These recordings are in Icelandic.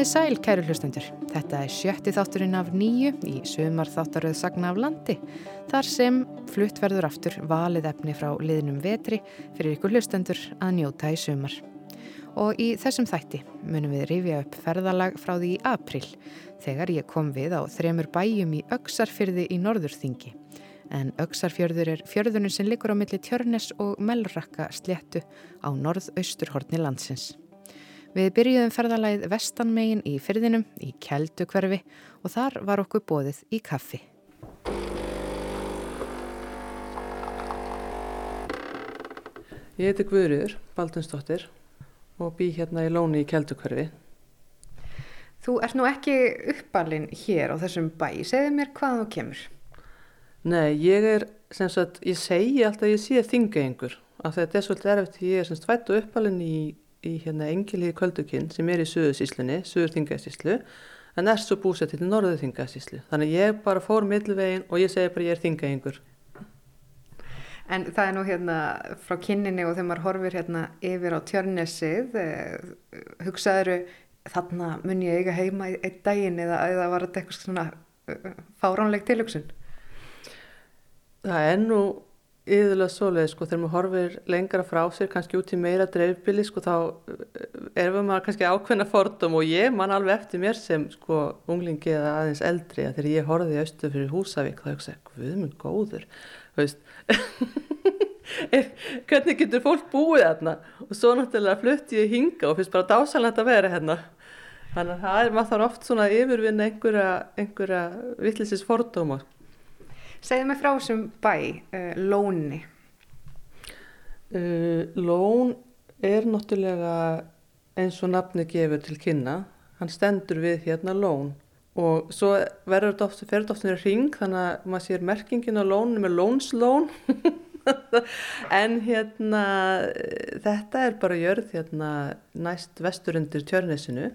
Komið sæl, kæru hlustendur. Þetta er sjötti þátturinn af nýju í sumar þáttaröð Sagna af landi, þar sem flutt verður aftur valið efni frá liðnum vetri fyrir ykkur hlustendur að njóta í sumar. Og í þessum þætti munum við rifja upp ferðalag frá því í april, þegar ég kom við á þremur bæjum í Öksarfyrði í Norðurþingi. En Öksarfjörður er fjörðunum sem likur á milli Tjörnes og Melrakka sléttu á norðausturhortni landsins. Við byrjuðum ferðalagið vestanmegin í fyrðinum í Kjeldu hverfi og þar var okkur bóðið í kaffi. Ég heiti Guðrýður, Baldunsdóttir og bý hérna í Lóni í Kjeldu hverfi. Þú ert nú ekki uppalinn hér á þessum bæ. Segðu mér hvað þú kemur. Nei, ég er, sem sagt, ég segi alltaf að ég sé þingaengur af þetta er svolítið erfitt. Ég er sem sagt fættu uppalinn í í hérna Engilíði Köldukinn sem er í Suðursíslunni, Suðurþingasíslu en er svo búsett til Norðurþingasíslu þannig ég bara fór millvegin og ég segi bara ég er þingaengur En það er nú hérna frá kynninni og þegar maður horfir hérna yfir á tjörnessið eh, hugsaður þarna mun ég eiga heima einn daginn eða, eða var þetta eitthvað svona eh, fáránleg tilugsun? Það er nú yðurlega svoleið sko þegar maður horfir lengra frá sér kannski út í meira dreifbili sko þá eh, erum maður kannski ákveðna fordum og ég man alveg eftir mér sem sko unglingi eða aðeins eldri að þegar ég horfið í austu fyrir Húsavík þá hugsaði við erum góður hvernig getur fólk búið þarna? Og svo náttúrulega flutt ég hinga og finnst bara dásalegt að vera hérna. Þannig að það er maður oft svona yfirvinna einhverja, einhverja vittlisins fordóma Segðu mig frá þessum bæ, uh, Lóni. Uh, Lón er náttúrulega eins og nafni gefur til kynna. Hann stendur við hérna Lón og svo verður þetta oft, fer þetta oft nýra ring þannig að maður sér merkingin á Lónu með Lónslón. en hérna þetta er bara jörð hérna næst vestur undir tjörnesinu.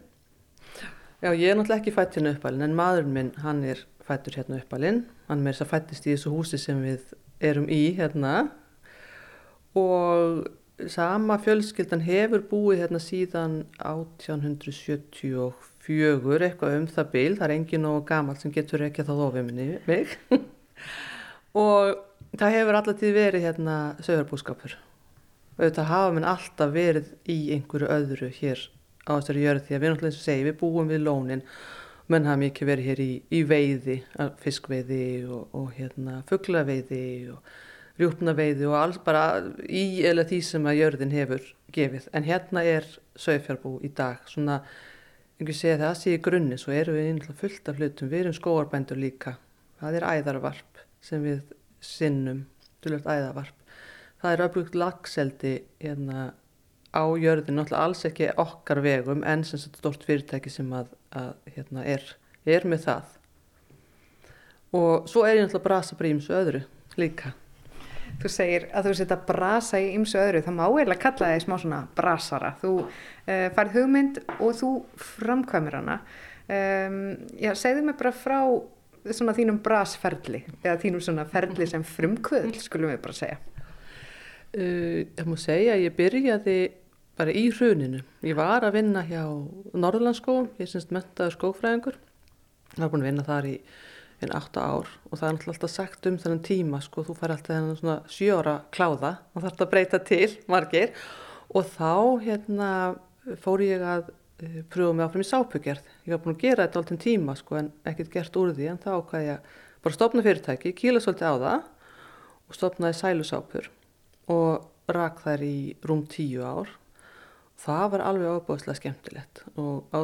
Já, ég er náttúrulega ekki fætt hérna uppalinn en maður minn hann er fættur hérna uppalinn. Hann með þess að fættist í þessu húsi sem við erum í hérna. Og sama fjölskyldan hefur búið hérna síðan 1874 eitthvað um það bil, það er engin og gamal sem getur ekki þá þofið minni mig. Og það hefur alltaf verið hérna sögurbúskapur auðvitað hafa minn alltaf verið í einhverju öðru hér á þessari jörð því að við náttúrulega eins og segi við búum við lónin menn hafa mikið verið hér í, í veiði, fiskveiði og, og hérna fugglaveiði og rjúpnaveiði og alls bara í eða því sem að jörðin hefur gefið. En hérna er sögfjárbú í dag, svona, einhver segja það sé í grunni, svo eru við einhverja fullt af hlutum, við erum skóarbændur líka, það er æðarvarp sem við sinnum, dulvöld æðarvarp. Það er öflugt lagseldi hérna á jörðin, náttúrulega alls ekki okkar vegum en sem stort fyrirtæki sem að að hérna, er, er með það. Og svo er ég náttúrulega brasa bara í ymsu öðru líka. Þú segir að þú setja brasa í ymsu öðru þá má eiginlega kalla það í smá svona brasara. Þú uh, farið hugmynd og þú framkvæmir hana. Um, já, segðu mig bara frá svona þínum brasferli eða þínum svona ferli sem frumkvöld skulum við bara segja. Uh, Ég má segja að ég byrjaði bara í hruninu. Ég var að vinna hjá Norðlandskóum, ég syns mentaður skófræðingur. Það var búin að vinna þar í einn 8 ár og það er alltaf sagt um þennan tíma, sko, þú fær alltaf þennan svona 7 ára kláða og þarf að breyta til margir og þá hérna fór ég að uh, pröfa mig áfram í sápugerð. Ég var búin að gera þetta alltaf tíma, sko, en ekkert gert úr því en þá hvað ég bara stopna fyrirtæki, kýla svolítið á það og stopnaði sælusápur og rak þær í rúm 10 ár það var alveg ábúðslega skemmtilegt og á,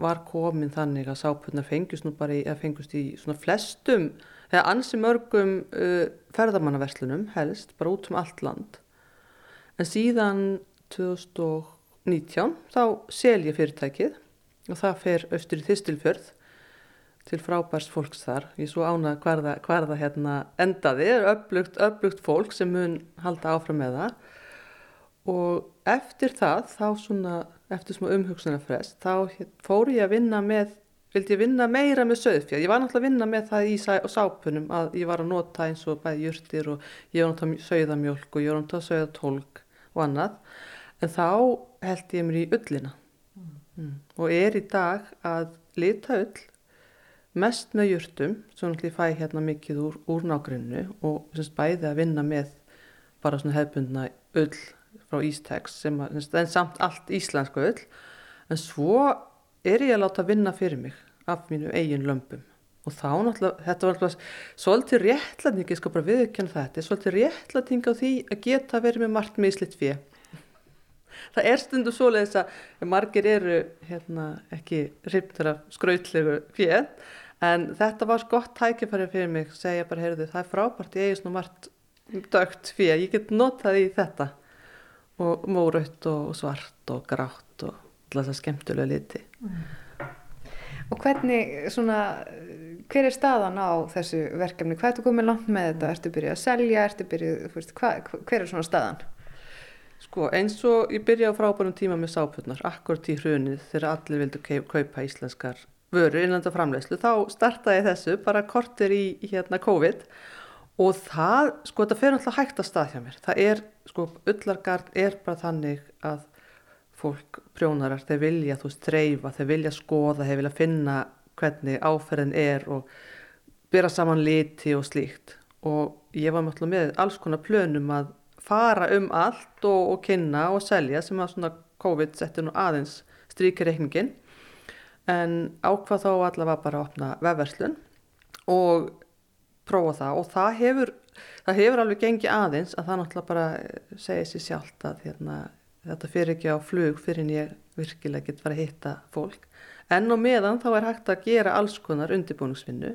var komin þannig að sápurnar fengust nú bara í, fengust í svona flestum eða ansi mörgum uh, ferðamannaverslunum helst, bara út um allt land. En síðan 2019 þá sel ég fyrirtækið og það fer austur í Þistilfjörð til frábærs fólks þar. Ég svo ána hverða hérna endaði, öflugt, öflugt fólk sem mun halda áfram með það og eftir það, þá svona, eftir svona umhugsunarfrest, þá fór ég að vinna með, vildi ég vinna meira með söðfjörð. Ég var náttúrulega að vinna með það í sápunum að ég var að nota eins og bæði júrtir og ég var að nota sögðamjölk og ég var að nota sögðatólk og annað. En þá held ég mér í ullina. Mm. mm. og er í dag að lita ull mest með jurtum sem ég fæ hérna mikið úr, úr nágrunnu og semst bæði að vinna með bara svona hefbundna ull frá Ístex sem að, en samt allt íslensku ull en svo er ég að láta vinna fyrir mig af mínu eigin lömpum og þá náttúrulega, þetta var náttúrulega svolítið réttlæting, ég skal bara viðkjöna þetta svolítið réttlæting á því að geta verið með margt mislitt fyrir það er stundu svoleiðis að margir eru hérna, ekki hrifnir af skrautlegu fyrir en þetta var gott tækifæri fyrir mig segja bara, heyrðu, það er frábært ég er svona margt dögt fyrir ég get notað í þetta og móraut og svart og grátt og alltaf það skemmtulega liti mm. Og hvernig svona hver er staðan á þessu verkefni? Hvað ertu komið langt með þetta? Ertu byrjuð að selja? Ertu byrjuð, veist, hva, hver er svona staðan? Sko eins og ég byrjaði á frábærum tíma með sáputnar, akkurat í hrunið þegar allir vildu kaupa íslenskar vöru innlanda framlegslu, þá startaði þessu bara kortir í hérna COVID og það, sko þetta fer alltaf hægt að stað hjá mér. Það er, sko, öllargarn er bara þannig að fólk, prjónarar, þeir vilja þú veist, treyfa, þeir vilja skoða, þeir vilja finna hvernig áferðin er og byrja saman liti og slíkt og ég var mjög með alls konar plönum að fara um allt og, og kynna og selja sem að svona COVID setti nú aðeins stríkir reikningin en ákvað þá allavega bara að opna vefverslun og prófa það og það hefur, það hefur alveg gengið aðeins að það náttúrulega bara segja sér sjálft að hérna, þetta fyrir ekki á flug fyrir en ég virkilega get fara að hitta fólk. En og meðan þá er hægt að gera alls konar undirbúningsvinnu.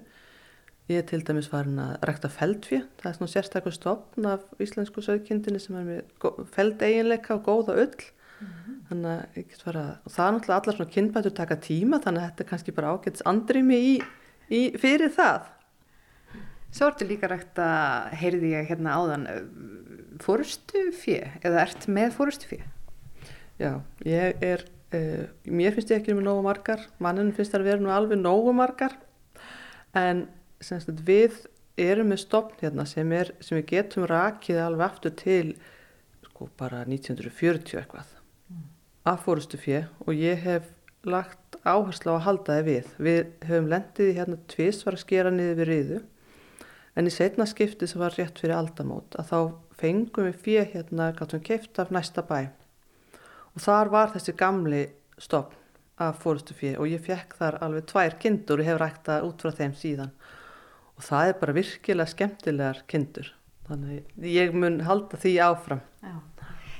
Ég er til dæmis farin að rækta feldfjö það er svona sérstaklega stopn af íslensku sögkindinni sem er með feldeginleika og góða öll mm -hmm. þannig að ég get fara og það er náttúrulega allar svona kynbætur taka tíma þannig að þetta er kannski bara ágættis andrými í, í fyrir það Svo ertu líka rægt að heyrði ég hérna áðan fórustu fjö eða ert með fórustu fjö? Já, ég er Uh, mér finnst ég ekki með nógu margar manninn finnst það að vera nú alveg nógu margar en sagt, við erum með stopn hérna sem, er, sem við getum rakið alveg aftur til sko bara 1940 eitthvað mm. af fórustu fjö og ég hef lagt áherslu á að halda það við við höfum lendið hérna tvís var að skera niður við riðu en í setna skipti sem var rétt fyrir aldamót að þá fengum við fjö hérna gáttum keift af næsta bæ. Og þar var þessi gamli stopn af fórustufið og ég fekk þar alveg tvær kindur og hefur rægt að út frá þeim síðan. Og það er bara virkilega skemmtilegar kindur. Þannig ég mun halda því áfram. Já.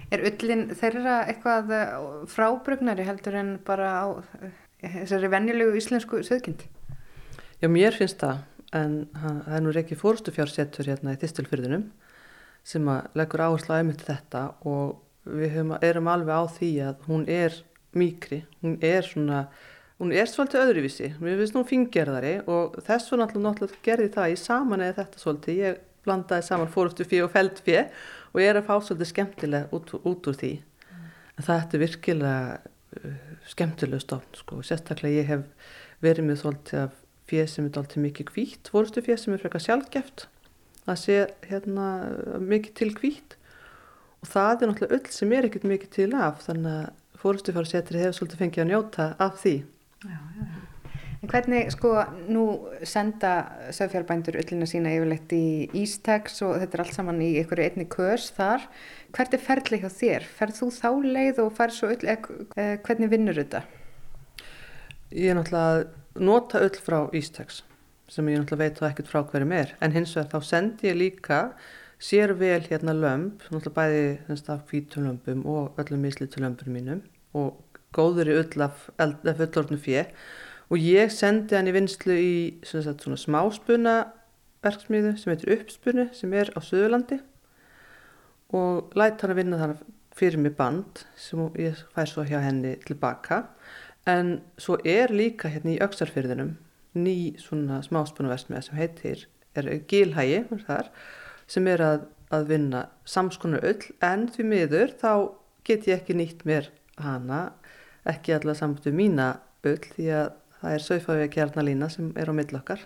Er ullin þeirra eitthvað eh, frábrugnari heldur en bara á eh, þessari venjulegu íslensku söðkind? Já, mér finnst það en það er nú reykið fórustufjársettur hérna í Þistilfyrðunum sem að leggur áherslu að einmitt þetta og við höfum, erum alveg á því að hún er mýkri, hún er svona hún er svolítið öðruvísi, við finnst hún fingerðari og þess var náttúrulega gerði það í saman eða þetta svolítið, ég blandaði saman fóruftu fjö og feld fjö og ég er að fá svolítið skemmtilega út, út úr því. Mm. það er virkilega uh, skemmtilega stofn sko, sérstaklega ég hef verið með svolítið af fjö sem er alltaf mikið kvítt, fóruftu fjö sem er frekar sjálfgeft það sé hérna mikið til kvítt og það er náttúrulega öll sem er ekkert mikið til af þannig að fórustufjársetri hefur svolítið fengið að njóta af því já, já, já. En hvernig sko nú senda sögfjárbændur öllina sína yfirleitt í Ístex og þetta er allt saman í einhverju einni körs þar hvert er ferðli hjá þér? Ferð þú þá leið og færð svo öll eh, hvernig vinnur þetta? Ég er náttúrulega nota öll frá Ístex sem ég náttúrulega veit þá ekkert frá hverjum er. En hins vegar þá sendi ég líka sér vel hérna lömp, náttúrulega bæði þess að fítulömpum og öllum mislítulömpum mínum og góður í öll af, af fullorðnu fjö og ég sendi hann í vinslu í svona, svona smáspuna verksmiðu sem heitir uppspunu sem er á Suðurlandi. Og lætt hann að vinna þannig fyrir mig band sem ég fær svo hjá henni tilbaka en svo er líka hérna í auksarfyrðinum ný svona smáspuna verksmiða sem heitir er Gilhægi þar sem er að, að vinna samskonar öll en því miður þá get ég ekki nýtt mér hana ekki allar samt um mína öll því að það er sögfæðið kjarnalína sem er á millokkar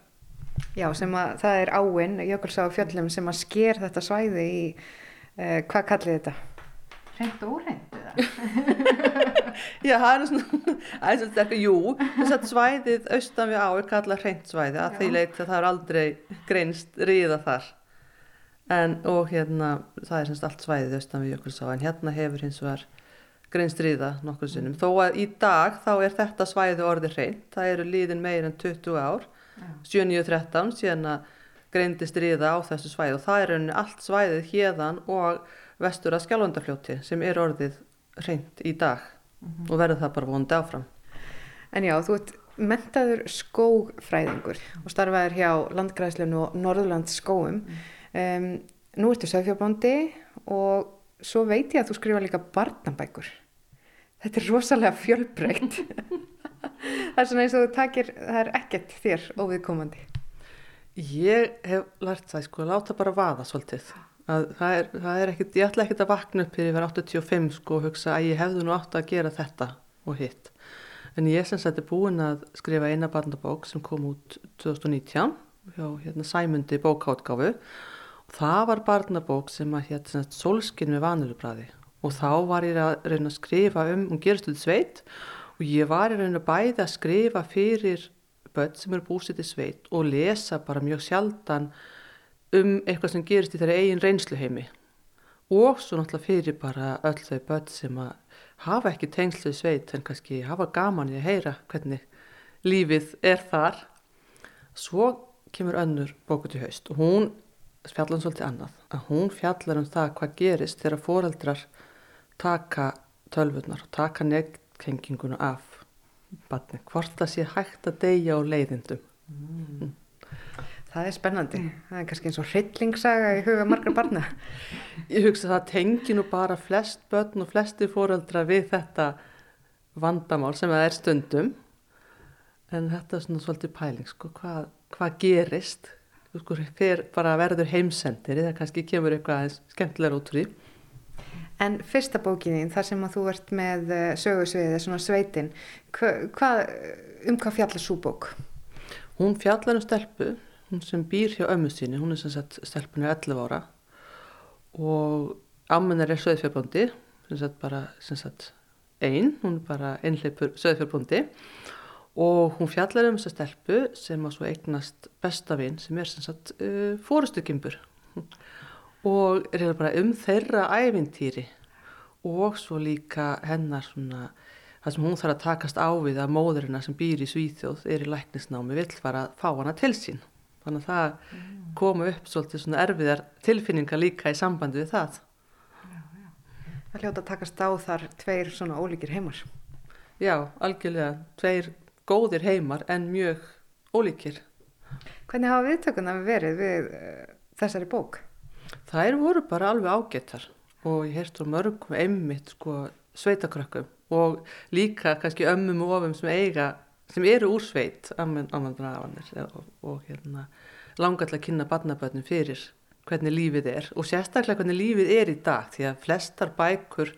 Já, sem að það er áinn Jökulsá fjöllum sem að sker þetta svæði í eh, hvað kallið þetta? Reynd og óreynd Já, það er svona, aðeins ekki, jú, þess að svæðið austan við á er kallað hreint svæði að því leit að það er aldrei greinst ríða þar. En, og hérna, það er semst allt svæðið austan við Jökulsá, en hérna hefur hins vegar greinst ríða nokkur sinnum. Þó að í dag þá er þetta svæði orðið hreint, það eru líðin meir en 20 ár, 7.9.13 síðan að greindist ríða á þessu svæði. Og það er rauninni allt svæðið hérðan og vestur að skjálfandafljóti sem er orðið hreint í dag mm -hmm. og verður það bara vondi áfram. En já, þú ert mentaður skófræðingur og starfaður hjá Landgræðslun og Norðurlands skóum. Um, nú ertu sögfjárbóndi og svo veit ég að þú skrifa líka barnabækur. Þetta er rosalega fjölbreytt. það er svona eins og þú takir, það er ekkert þér óviðkomandi. Ég hef lært það, sko, láta bara vaða svolítið að það er, það er ekkit, ég ætla ekkert að vakna upp fyrir að vera 85 sko og hugsa að ég hefðu nú átt að gera þetta og hitt. En ég sem er búin að skrifa eina barndabók sem kom út 2019 hjá hérna, Sæmundi bókáttgáfu og það var barndabók sem að hérna solskinn með vanilubræði og þá var ég að reyna að skrifa um um gerstuð sveit og ég var að reyna bæði að skrifa fyrir börn sem eru búsið til sveit og lesa bara mjög sjaldan um eitthvað sem gerist í þeirra eigin reynsluheimi. Og svo náttúrulega fyrir bara öll þau börn sem að hafa ekki tengsluð sveit en kannski hafa gaman í að heyra hvernig lífið er þar. Svo kemur önnur bókut í haust og hún fjallar um svolítið annað. Að hún fjallar um það hvað gerist þegar foreldrar taka tölvurnar og taka negtkenginguna af barni, hvort það sé hægt að deyja á leiðindum. Mm. Það er spennandi. Mm. Það er kannski eins og hryllingssaga í huga margar barna. Ég hugsa það tengi nú bara flest börn og flesti fóreldra við þetta vandamál sem það er stundum. En þetta er svona svolítið pæling, sko, hvað, hvað gerist? Sko, fyrir bara verður heimsendir, það kannski kemur eitthvað skemmtilega út úr því. En fyrsta bókininn, þar sem að þú ert með eh, sögursviðið, svona sveitin, hva, um hvað fjallar svo bók? Hún fjallar um stelpu hún sem býr hjá ömmu síni, hún er sem sagt stelpunni 11 ára og ammennar er söðfjörbundi sem sagt bara sem sagt einn, hún er bara einleipur söðfjörbundi og hún fjallar um þessa stelpu sem að svo eignast bestafinn sem er sem sagt uh, fórustugimbur og er bara um þeirra ævintýri og svo líka hennar svona það sem hún þarf að takast á við að móðurina sem býr í Svíþjóð er í læknisnámi vill fara að fá hana til sín þannig að það mm. koma upp svolítið svona erfiðar tilfinningar líka í sambandi við það já, já. Það hljóta að takast á þar tveir svona ólíkir heimar Já, algjörlega tveir góðir heimar en mjög ólíkir Hvernig hafa viðtökuna verið við uh, þessari bók? Það er voru bara alveg ágættar og ég heyrst á mörgum einmitt sko sveitakrökkum og líka kannski ömmum og ofum sem eiga sem eru úr sveit og, og hérna, langar til að kynna barnabötnum fyrir hvernig lífið er og sérstaklega hvernig lífið er í dag því að flestar bækur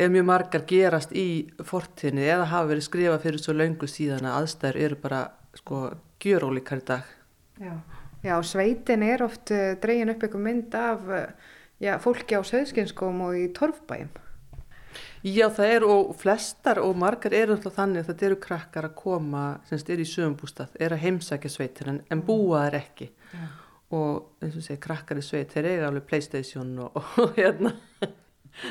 eða mjög margar gerast í fortinni eða hafa verið skrifað fyrir svo laungu síðan að aðstæður eru bara sko gjörólíkar í dag. Já, Já sveitin er oft uh, dregin upp eitthvað mynd af uh, já, fólki á söðskynskom og í torfbæjum Já það eru og flestar og margar eru alltaf þannig að þetta eru krakkar að koma sem er í sögumbústað, er að heimsækja sveitir en, en búa þær ekki. Ja. og eins og segja krakkar í sveit þeir eiga alveg Playstation og, og hérna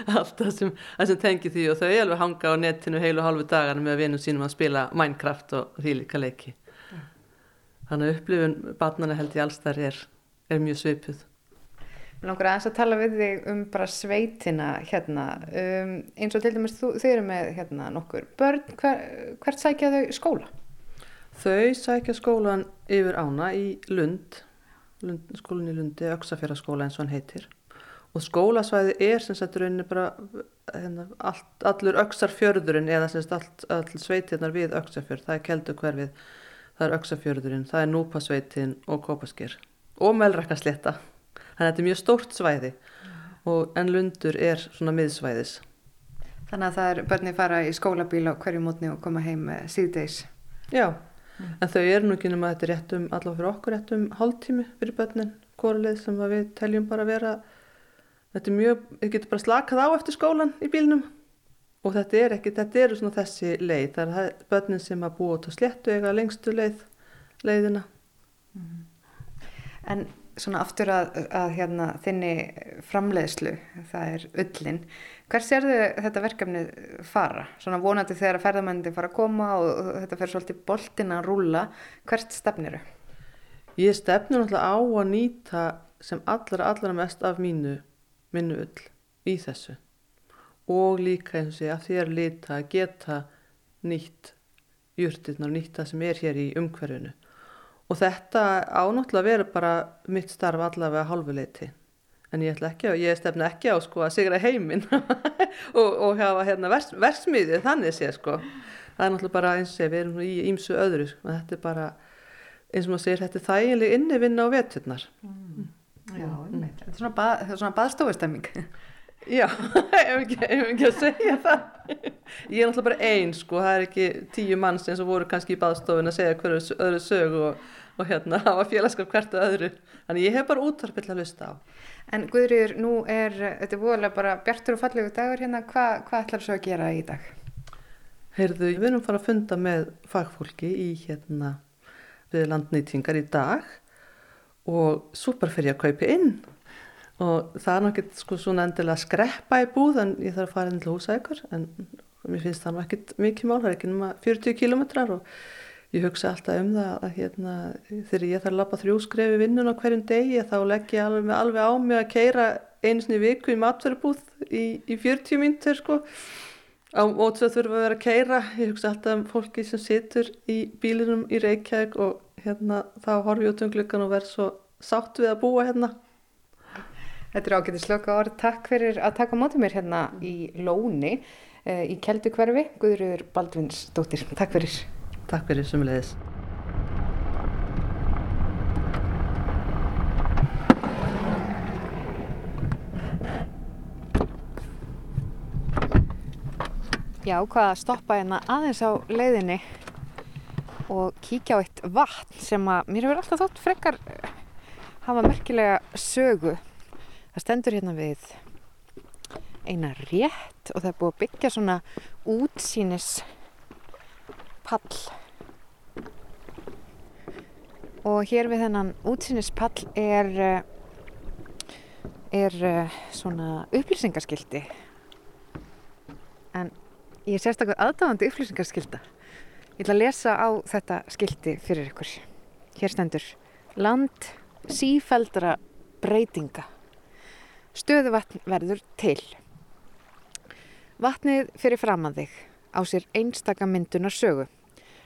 allt það sem, sem tengi því. Og þau er alveg hanga á netinu heilu halvu dagan með vinum sínum að spila Minecraft og því líka leiki. Ja. þannig að upplifun barnana held ég alls þar er, er mjög sveipuð Mér langar aðeins að tala við þig um bara sveitina hérna, um, eins og til dæmis þú, þau eru með hérna nokkur börn, hver, hvert sækja þau skóla? Þau sækja skólan yfir ána í Lund, Lund skólan í Lundi, Öksafjörðarskóla eins og hann heitir. Og skólasvæði er sem sagt rauninni bara hérna, allt, allur Öksarfjörðurinn eða sem sagt all, all sveitirnar við Öksafjörð, það er keldu hverfið, það er Öksafjörðurinn, það er Núpasveitin og Kópaskir og Melrakkasletta þannig að þetta er mjög stórt svæði og en lundur er svona miðsvæðis Þannig að það er börni fara í skólabíl á hverju mótni og koma heim síðdeis Já, mm. en þau eru nú ekki um að þetta er réttum, allavega fyrir okkur réttum hálftími fyrir börnin, hvorleið sem við teljum bara vera þetta er mjög, þau getur bara slakað á eftir skólan í bílnum og þetta er ekki, þetta eru svona þessi leið, það er börnin sem að búa út á sléttu eiga lengstu leið, leiðina. En svona aftur að, að hérna, þinni framleiðslu, það er ullin. Hver sér þau þetta verkefni fara? Svona vonandi þegar ferðarmændi fara að koma og þetta fer svolítið boltin að rúla. Hvert stefnir þau? Ég stefnir náttúrulega á að nýta sem allra, allra mest af mínu, minnu ull í þessu. Og líka eins og að þér lita að geta nýtt júrtirnar, nýtt það sem er hér í umhverfinu. Og þetta ánáttúrulega verður bara mitt starf allavega halvuleiti. En ég, ekki, ég stefna ekki á sko, að sigra heiminn og, og hafa hérna, vers, versmiðið þannig sé sko. Það er náttúrulega bara eins og við erum í ímsu öðru. Sko. Þetta er bara, eins og maður segir, þetta er þægileg innivinna á veturnar. Mm. Já, mm. þetta er svona, bað, svona baðstofustemming. Já, ef ekki, ef ekki að segja það. Ég er náttúrulega bara einn sko, það er ekki tíu manns eins og voru kannski í baðstofun að segja hverju öðru sögu og og hérna hafa félagskap hvert og öðru. Þannig ég hef bara útvarpill að lusta á. En Guðrýður, nú er þetta er voðalega bara bjartur og fallegu dagur hérna. Hvað hva ætlar þú að gera í dag? Heyrðu, við erum fara að funda með fagfólki í hérna við landnýtingar í dag og fer ég að kaupa inn. Og það er náttúrulega sko svona endilega skreppa í búð en ég þarf að fara inn til húsækur en mér finnst það náttúrulega ekki mikið mál, það er ekki náma 40 kilometrar og Ég hugsa alltaf um það að hérna, þegar ég þarf að lappa þrjúskrefi vinnun á hverjum degi þá legg ég alveg, alveg á mig að keira einu sinni viku í matverðbúð í, í 40 mínutur sko. Á mótsveð þurfum að vera að keira. Ég hugsa alltaf um fólki sem situr í bílinum í Reykjavík og hérna, þá horfi ég út um glukkan og verð svo sátt við að búa hérna. Þetta er ágætið slöka orð. Takk fyrir að taka mótið mér hérna í Lóni eh, í Keldu hverfi. Guðrúður Baldvins dóttir. Takk fyrir. Takk fyrir sumulegis. Já, hvað að stoppa hérna aðeins á leiðinni og kíkja á eitt vatn sem að mér hefur alltaf þótt frekar hafa merkilega sögu. Það stendur hérna við eina rétt og það er búið að byggja svona útsýnis pall og hér við þennan útsýnispall er eh, er eh, svona upplýsingarskildi en ég er sérstaklega aðdáðandi upplýsingarskilda ég ætla að lesa á þetta skildi fyrir ykkur. Hér stendur land sífældra breytinga. Stöðuvatn verður til. Vatnið fyrir framann þig á sér einstaka myndunar sögu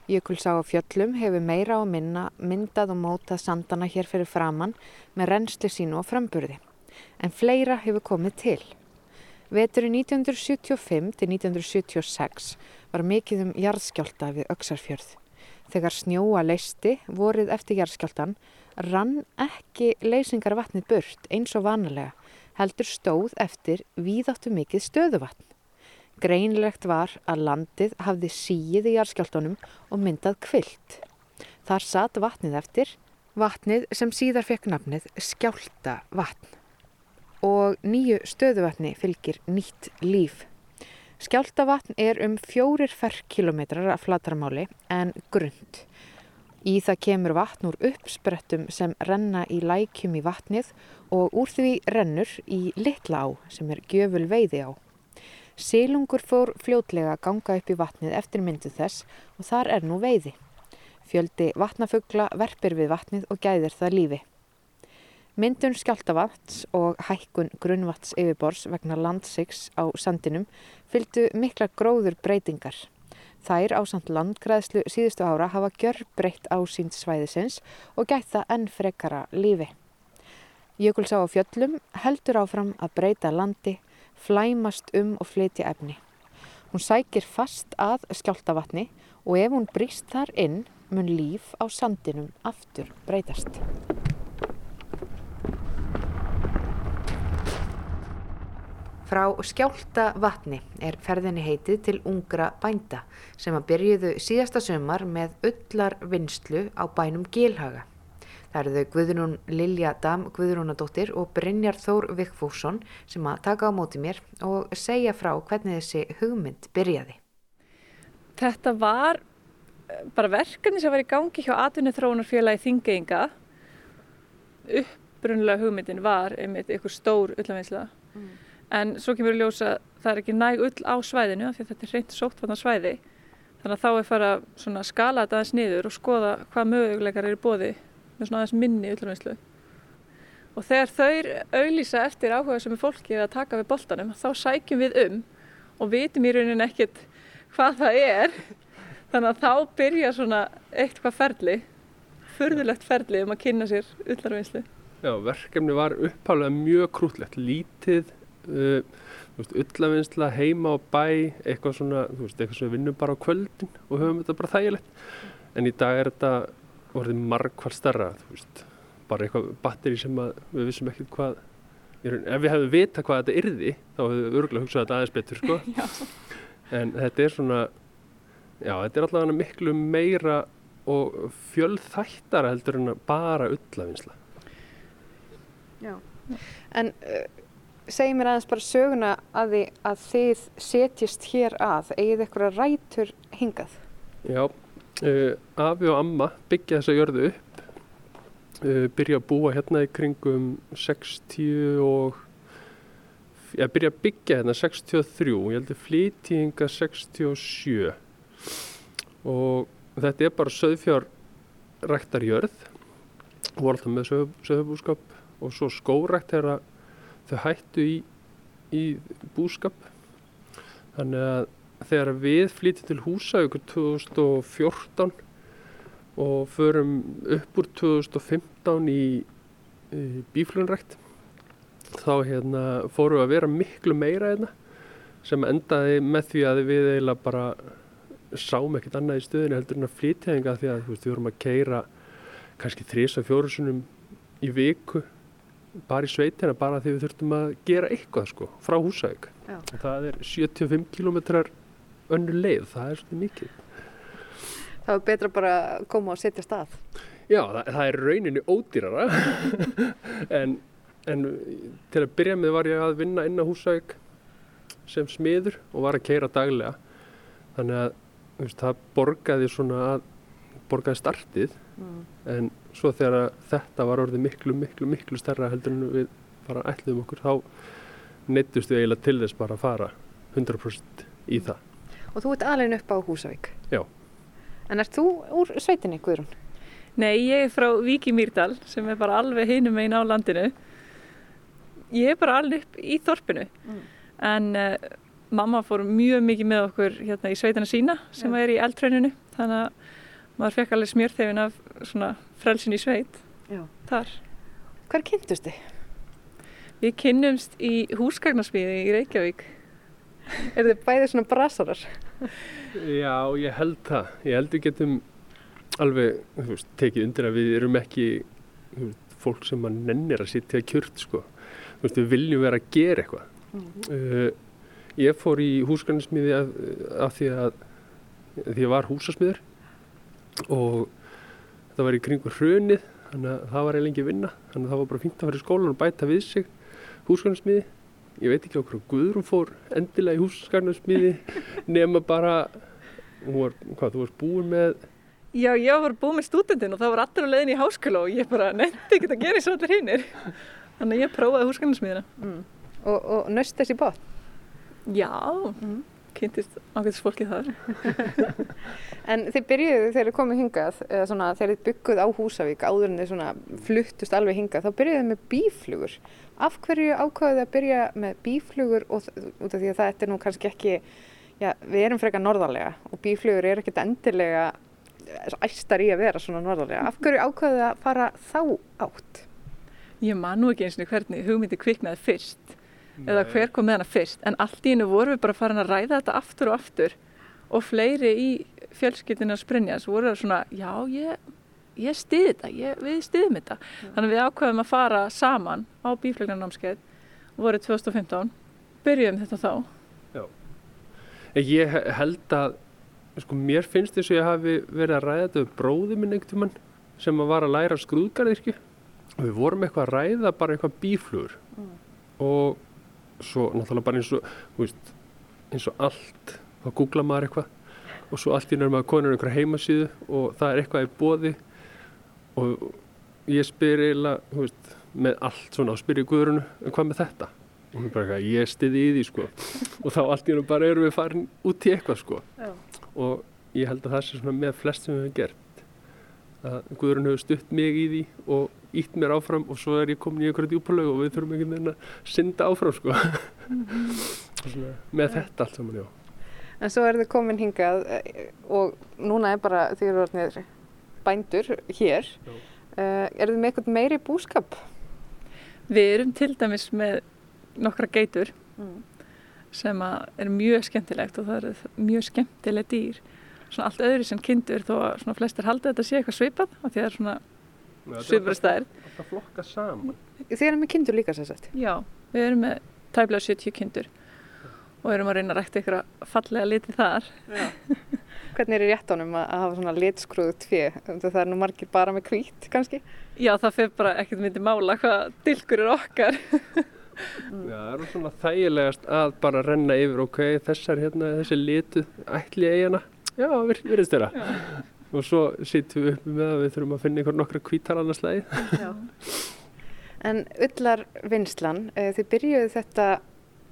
Jökulsá á fjöllum hefur meira og minna myndað og mótað sandana hér fyrir framann með reynsli sínu og framburði. En fleira hefur komið til. Veturinn 1975 til 1976 var mikið um jarðskjálta við Öksarfjörð. Þegar snjóa leisti vorið eftir jarðskjáltan rann ekki leysingar vatnið burt eins og vanalega heldur stóð eftir víðáttu mikið stöðuvatn. Greinlegt var að landið hafði síið í jarðskjáltunum og myndað kvilt. Þar satt vatnið eftir, vatnið sem síðar fekk nafnið skjálta vatn. Og nýju stöðuvatni fylgir nýtt líf. Skjálta vatn er um fjórir ferrkilometrar af flatarmáli en grund. Í það kemur vatn úr uppsprettum sem renna í lækjum í vatnið og úr því rennur í litla á sem er gjöful veiði á. Sílungur fór fljótlega að ganga upp í vatnið eftir myndu þess og þar er nú veiði. Fjöldi vatnafugla verpir við vatnið og gæðir það lífi. Myndun skjáltavats og hækkun grunnvats yfirbors vegna landsiks á sandinum fylgdu mikla gróður breytingar. Þær á samt landgræðslu síðustu ára hafa gjör breytt á sínt svæðisins og gætt það enn frekara lífi. Jökulsá á fjöllum heldur áfram að breyta landi flæmast um og flytja efni. Hún sækir fast að skjáltavatni og ef hún brýst þar inn mun líf á sandinum aftur breytast. Frá skjáltavatni er ferðinni heitið til ungra bænda sem að byrjuðu síðasta sömar með öllar vinslu á bænum Gilhaga. Það eru þau Guðrún Lilja Dam Guðrúnadóttir og Brynjar Þór Vikfússon sem að taka á móti mér og segja frá hvernig þessi hugmynd byrjaði. Þetta var eh, bara verkefni sem var í gangi hjá atvinni þróunarfélagi Þingeinga. Upprunnulega hugmyndin var einmitt ykkur stór ullafinsla. Mm. En svo kemur við ljósa að það er ekki næg ull á svæðinu af því að þetta er reynd sóttvarnar svæði. Þannig að þá er fara að skala þetta aðeins niður og skoða hvað möguleikar eru bóði með svona aðeins minni ullafinslu. Og þegar þau auðlýsa eftir áhuga sem er fólki að taka við boltanum þá sækjum við um og vitum í rauninni ekkert hvað það er. Þannig að þá byrja svona eitt hvað ferli förðulegt ferli um að kynna sér ullarvinnslu. Já, verkefni var upphálega mjög krútlegt. Lítið uh, ullarvinnsla heima á bæ eitthvað svona, þú veist, eitthvað sem við vinnum bara á kvöldin og höfum þetta bara þægilegt. En í dag er þetta orðið margkvært starra, bara eitthvað batteri sem við vissum ekkert hvað ef við hefðum vita hvað þetta yrði þá hefðum við örgulega hugsað þetta aðeins betur sko. En þetta er svona já, þetta er allavega miklu meira og fjöldþættara heldur en bara ullafinsla Já, en uh, segi mér aðeins bara söguna að, því, að þið setjist hér að eigið eitthvað rætur hingað? Já, uh, Afi og Amma byggja þessa jörðu upp. Uh, byrja að búa hérna í kringum 60 og ég byrja að byggja hérna 63, ég heldur flytjinga 67 og þetta er bara söðfjár ræktarjörð. Voru alltaf með söðbúskap og svo skórækt er að þau hættu í, í búskap. Þannig að þegar við flytjum til Húsavíkur 2014 og förum upp úr 2015 í, í bíflunrækt þá hérna, fórum við að vera miklu meira hérna, sem endaði með því að við eiginlega bara sáum ekkert annað í stöðinu heldur en að flytja enga því að veist, við vorum að keira kannski þrís að fjórusunum í viku bara í sveitina bara því við þurftum að gera eitthvað sko frá Húsavík. Það er 75 km önnu leið, það er svolítið mikið. Það er betra bara að koma og setja stað Já, það, það er rauninni ódýrara. En en til að byrja með var ég að vinna inn á Húsavík sem smiður og var að keira daglega. Þannig að veist, það borgaði svona að borgaði startið. Mm. en svo þegar þetta var orðið miklu, miklu, miklu stærra heldur en við bara ætluðum okkur þá neittust við eiginlega til þess bara að fara 100% í það. Og þú ert alveg upp á Húsavík? Já. En ert þú úr sveitinni, Guðrún? Nei, ég er frá Víki Mýrdal sem er bara alveg hinum einn á landinu ég er bara alveg upp í þorpinu mm. en uh, mamma fór mjög mikið með okkur hérna í sveitana sína sem ja. er í eldtræninu þannig að maður fekk alveg smjörþefin af svona frelsin í sveit Já. þar. Hver kynntust þið? Við kynnumst í húsgagnarspiði í Reykjavík. Er þið bæðið svona brasarar? Já, ég held það. Ég held við getum alveg veist, tekið undir að við erum ekki veist, fólk sem mann nennir að sitja kjört sko veist, við viljum vera að gera eitthvað mm. uh, ég fór í húsgarnismiði af, af því að því að var húsasmiður og það var í kringu hrunið þannig að það var eiginlega ekki að vinna þannig að það var bara fínt að fara í skólan og bæta við sig húsgarnismiði ég veit ekki okkur Guðrún fór endilega í húsgarnismiði nema bara var, hvað, þú varst búin með Já, ég var búin með stúdendin og það var allir á leiðin í háskóla og ég bara nefndi ekkert að gera eins og allir hinnir Þannig að ég prófaði húsgagnarsmiðina. Mm. Og, og nöst þessi bát? Já, mm. Kynntist ákveðs fólki þar. en þið byrjuðu þegar þið komið hingað, eða svona þegar þið bygguð á Húsavík áður en þið svona fluttust alveg hingað, þá byrjuðu þið með bíflugur. Af hverju ákvaðuð þið að byrja með bíflugur og út af því að það er nú kannski ekki, já við erum frekar norðarlega og bíflugur er ekkert endilega æstar í að vera svona norðarlega. Af hverju ákvaðuð þið að fara þá átt? ég man nú ekki eins og hvernig hugmyndi kviknaði fyrst Nei. eða hver kom með hana fyrst. En allt í hennu vorum við bara farin að ræða þetta aftur og aftur og fleiri í fjölskyldinu að sprinja svo voru það svona, já ég, ég stiði þetta, ég, við stiðum þetta. Ja. þannig við ákveðum að fara saman á bíflögnarnámskeið voruð 2015, byrjuðum þetta þá. Já, ég held að sko mér finnst þess að ég hafi verið að ræða þetta um bróði minn einhvern tíman sem að var að læra skrúðgarðirkju og við vorum eitthvað að ræða bara eitthvað bíflugur. Og svo náttúrulega bara eins og veist, eins og allt þá googla maður eitthvað og svo allt í nörðum að konur einhverja heimasíðu og það er eitthvað í bóði og ég spyr eiginlega, veist, með allt svona og spyr ég Guðrunu, hvað með þetta? og hún er bara eitthvað, ég stiði í því sko og þá allt í nörðum bara erum við farin út í eitthvað sko Já. og ég held að það sé svona með flest sem við hefum gert að Guðrun hefur stutt mig í því og ítt mér áfram og svo er ég komin í einhverju djúpalög og við þurfum einhvern veginn að synda áfram sko Og svona, með þetta allt saman, já En svo er þið komin hingað eh, og núna er bara því eru orðnir bændur hér. Uh, er þið með eitthvað meiri búskap? Við erum til dæmis með nokkra geitur sem að er mjög skemmtilegt og það er mjög skemmtileg dýr. Svona allt öðru sem kindur þó að svona flestir halda þetta sé eitthvað svipað af því það er svona svipað stærð. Þetta flokka saman Þið erum með kindur líka sér sagt. Já, við erum með tæplega 70 kindur og erum að reyna að rækta ykkur fallega liti þar. Hvernig er í réttunum að að hafa svona litskruðu tvið? Það er nú margir bara með hvít kannski. Já, það fyrir bara ekkert myndi mála hvað dilkur er okkar. Já, það er svona þægilegast að bara renna yfir, ok, þessar hérna, þessi litu, ætli eigana, já, vir, virðist þeirra. Og svo sittum við uppi með að við þurfum að finna einhver nokkra kvítar annars lagi. En ullar vinslan, uh, þið byrjuðu þetta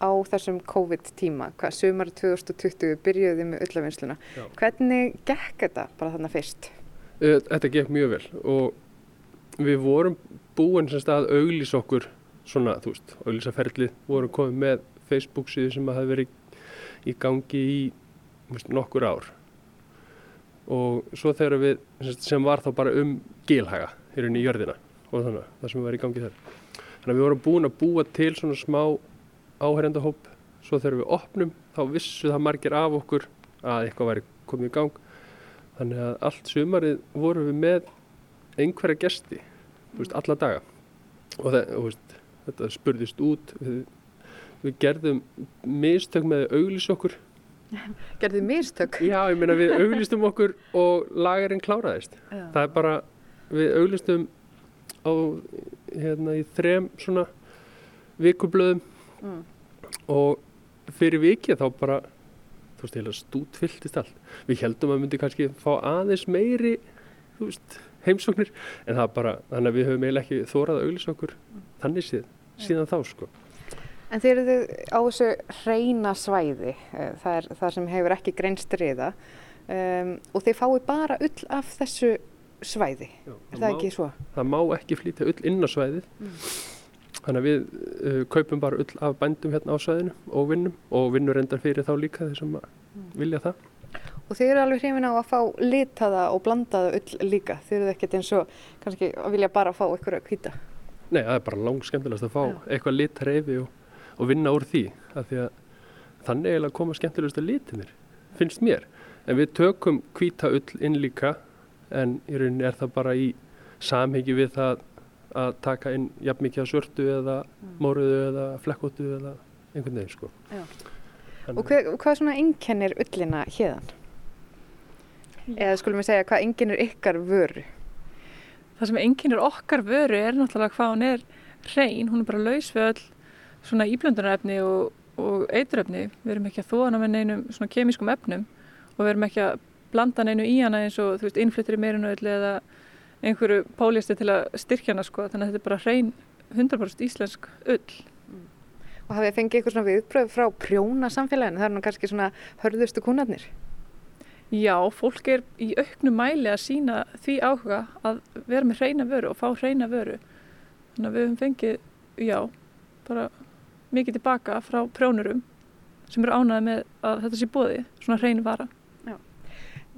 á þessum COVID-tíma, hvað sumar 2020 byrjuðu þið með ullarvinnsluna. Já. Hvernig gekk þetta bara þarna fyrst? Uh, Þetta gekk mjög vel og við vorum búin sem stað að auglýsa okkur svona, þú veist, auglýsaferlið, vorum komið með Facebook síðu sem að hafi verið í gangi í veist, nokkur ár og svo þegar við, sem var þá bara um gilhaga, í rauninni í jörðina og þannig, það sem var í gangi þar. Þannig að við vorum búin að búa til svona smá áherendahóp svo þegar við opnum, þá vissu það margir af okkur að eitthvað væri komið í gang. Þannig að allt sumarið vorum við með einhverja gesti veist, alla daga. Og, það, og veist, þetta spurðist út. Við, við gerðum mistök með auglýsa okkur Gerðu þið mistök? já, ég meina við auglýstum okkur og lagarinn kláraðist. Já. það er bara, við auglýstum á, hérna, í þrem svona vikublöðum. Mm. og fyrir vikið þá bara þú veist, heila stút fylltist allt. Við heldum að myndi kannski fá aðeins meiri þú veist, heimsóknir. En það bara, þannig að við höfum eiginlega ekki þórað að auglýsa okkur þannig síð, síðan þá sko En þið eru á þessu hreina svæði, eh, það er það sem hefur ekki greinst riða um, og þið fáið bara ull af þessu svæði, Já, er það ekki svo? það má ekki flytja ull inn á svæðið þannig að við uh, kaupum bara ull af bændum hérna á svæðinu og vinnum og vinnur reyndar fyrir þá líka þeir sem að vilja það Og þið eru alveg hrifin á að fá litaða og blandaða ull líka, þið eru ekkert eins og kannski vilja bara fá ykkur að hvita. Nei, það er bara langt skemmtilegast að fá Já. eitthvað litreifi og, og vinna úr því af því að þannig eiginlega koma skemmtilegast að litinir, finnst mér. En við tökum hvíta ull inn líka en í rauninni er það bara í samhengi við það að taka inn jafn mikið af svörtu eða móruðu eða flekkóttu eða einhvern veginn sko. Og hver, hvað svona einkennir ullina hérðan? Eða skulum við segja, hvað einkennir ykkar vöru? Það sem einkennir okkar vöru er náttúrulega hvað hún er hrein, hún er bara laus við öll svona íblöndunarefni og, og eiturefni. Við erum ekki að þóna með neinum svona kemískum efnum og við erum ekki að blanda neinu í hana eins og þú veist innflyttir í meirinu eða einhverju pólisti til að styrkja hana sko. Þannig að þetta er bara hrein 100% íslensk ull. Og hafið þið fengið ykkur svona viðbröð frá prjóna samfélaginu? Það er nú kannski svona hörðustu kúnarnir. Já, fólk er í auknum mæli að sína því áhuga að vera með hreina vöru og fá hreina vöru. Þannig að við höfum fengið, já, bara mikið tilbaka frá prjónurum sem eru ánæði með að þetta sé bóði, svona hrein vara.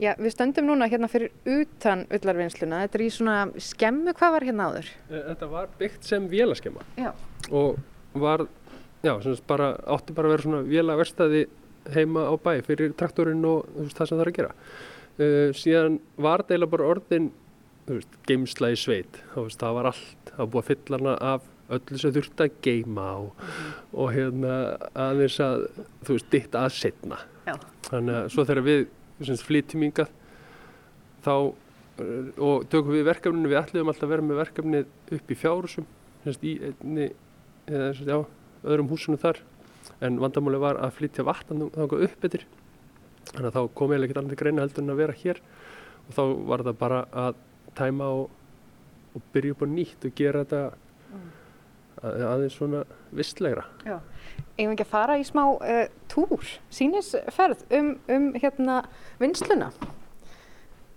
Já, við stöndum núna hérna fyrir utan ullarvinnsluna. Þetta er í svona skemmu, hvað var hérna áður? Eh, Þetta var byggt sem vélaskema Já. og var, já, sem sagt bara, átti bara að vera svona vélaverstaði heima á bæ fyrir traktorinn og veist, það sem það er að gera. Uh, síðan var eiginlega bara orðin, þú veist, geimsla í sveit, þú veist, það var allt, það var búið að fylla hana af öllu sem þurfti að geima og, og hérna aðeins að, þú veist, ditt að setna. Já. Þannig að svo þegar við flytjum hingað þá og tökum við verkefninu, við ætlum alltaf að vera með verkefnið upp í fjárhúsum í einni, eða já, öðrum húsunum þar en vandamáli var að flytja vatn þangað upp yfir þannig að þá kom ég ekki allir greina heldur en að vera hér og þá var það bara að tæma og, og byrja upp á nýtt og gera þetta. Að, aðeins svona vistlegra Já, eigum ekki að fara í smá uh, túr, sínisferð um, um hérna vinsluna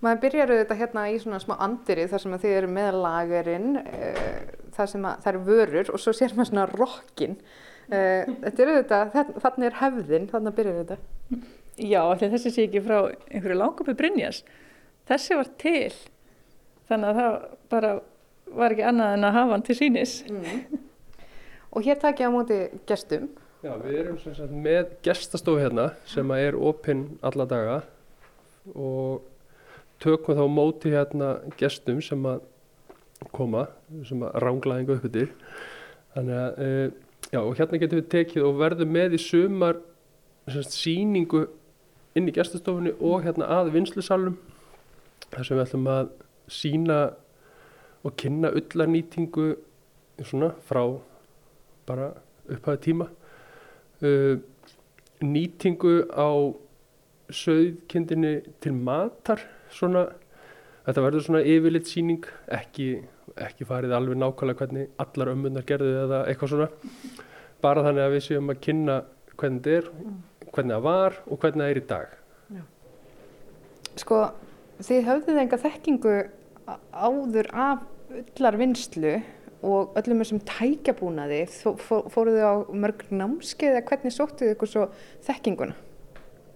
maður byrjar auðvitað hérna í svona smá andiri þar sem að þið eru með lagerinn uh, þar sem að það eru vörur og svo sér maður svona rockin uh, þetta eru auðvitað, þannig er hefðin þannig að byrjar auðvitað Já, allir þessi sé ekki frá einhverju langupi Brynjas. Þessi var til, þannig að það bara var ekki annað en að hafa hann til sínis. Mm. Og hér takk ég á móti gestum. Já, við erum sagt, með gestastofu hérna sem er opinn alla daga og tökum þá móti hérna gestum sem að koma, sem að ránglaðinga upp yfir. Þannig að, e, já, og hérna getum við tekið og verðum með í sumar sagt, síningu inn í gæstastofunni og hérna að vinslusalum þar sem við ætlum að sína og kynna öllarnýtingu svona frá bara upphæðu tíma uh, nýtingu á söðkindinni til matar svona þetta verður svona yfirleitt síning ekki, ekki farið alveg nákvæmlega hvernig allar ömmunar gerðu eða eitthvað svona bara þannig að við séum að kynna hvernig þetta er hvernig það var og hvernig það er í dag. Já. Sko, þið höfðuð enga þekkingu áður af öllar vinslu og öllum þessum tækjabúnaði, fóruð þið á mörg námskeið eða hvernig sóttuð þið ykkur svo þekkinguna?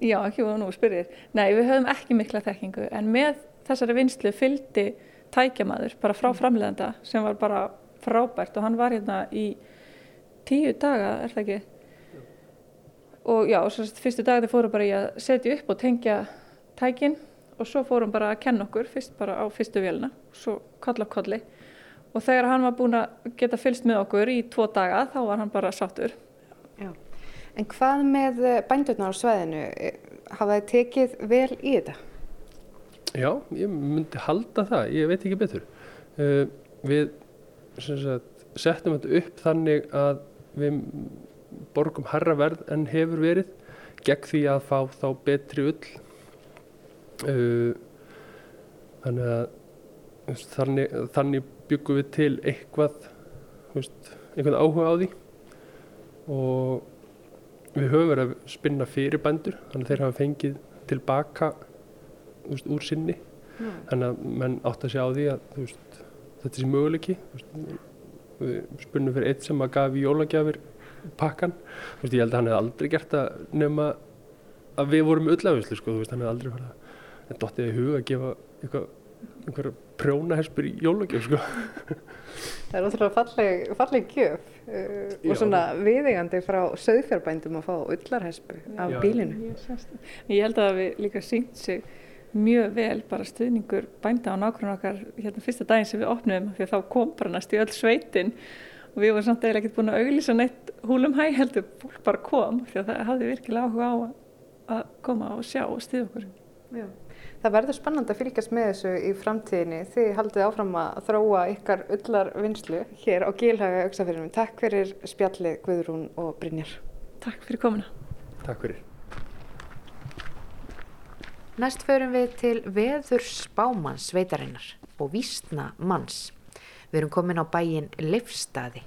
Já, ekki voru nú að spyrja þér. Nei, við höfum ekki mikla þekkingu en með þessari vinslu fylgdi tækjamaður bara frá framlegenda sem var bara frábært og hann var hérna í tíu daga, er það ekki? og já, og fyrstu dag þið fórum bara í að setja upp og tengja tækin og svo fórum bara að kenna okkur fyrst bara á fyrstu vélina og svo koll af kolli og þegar hann var búin að geta fylst með okkur í tvo daga þá var hann bara sattur Já, en hvað með eh, bændurnar á sveðinu hafa þið tekið vel í þetta? Já, ég myndi halda það, ég veit ekki betur. Uh, við sagt, settum þetta upp þannig að við borgum herra verð en hefur verið gegn því að fá þá betri ull. Uh, þannig að þannig, þannig byggum við til eitthvað veist, einhvern áhuga á því. Og við höfum verið að spinna fyrir bændur þannig að þeir hafa fengið tilbaka veist, úr sinni. Mm. þannig að menn átt að sjá því að veist, þetta sé möguleiki. Við spunnum fyrir eitt sem að gafi jólagjafir pakkan. Ég held að hann hef aldrei gert það nema að við vorum öllafislu sko þú veist hann hef aldrei farið að dóttið í huga að gefa eitthvað einhverja prjónaherspur í jólagjöf sko. Það er ótrúlega falleg, falleg gjöf uh, og svona viðingandi frá söðfjárbændum að fá öllarherspu af Já. bílinu. Ég held að við líka sínt sig mjög vel bara stuðningur bænda á nákvæmlega okkar hérna fyrsta daginn sem við opnum því að þá kom bara næst í öll sveitin. Og við vorum samt eða ekkert búin að auglýsa neitt húlum hæ heldur, fólk bara kom því að það hafði virkilega áhuga á að koma og sjá og stiða okkur. Já. Það verður spennand að fylgjast með þessu í framtíðinni. Þið haldið áfram að þróa ykkar öllar vinslu hér á Gílhaga auksafyrinum. Takk fyrir spjallið Guðrún og Brynjar. Takk fyrir komuna. Takk fyrir. Næst förum við til veður spámanns sveitarinnar og vísna manns Við erum komin á bæin Livstaði.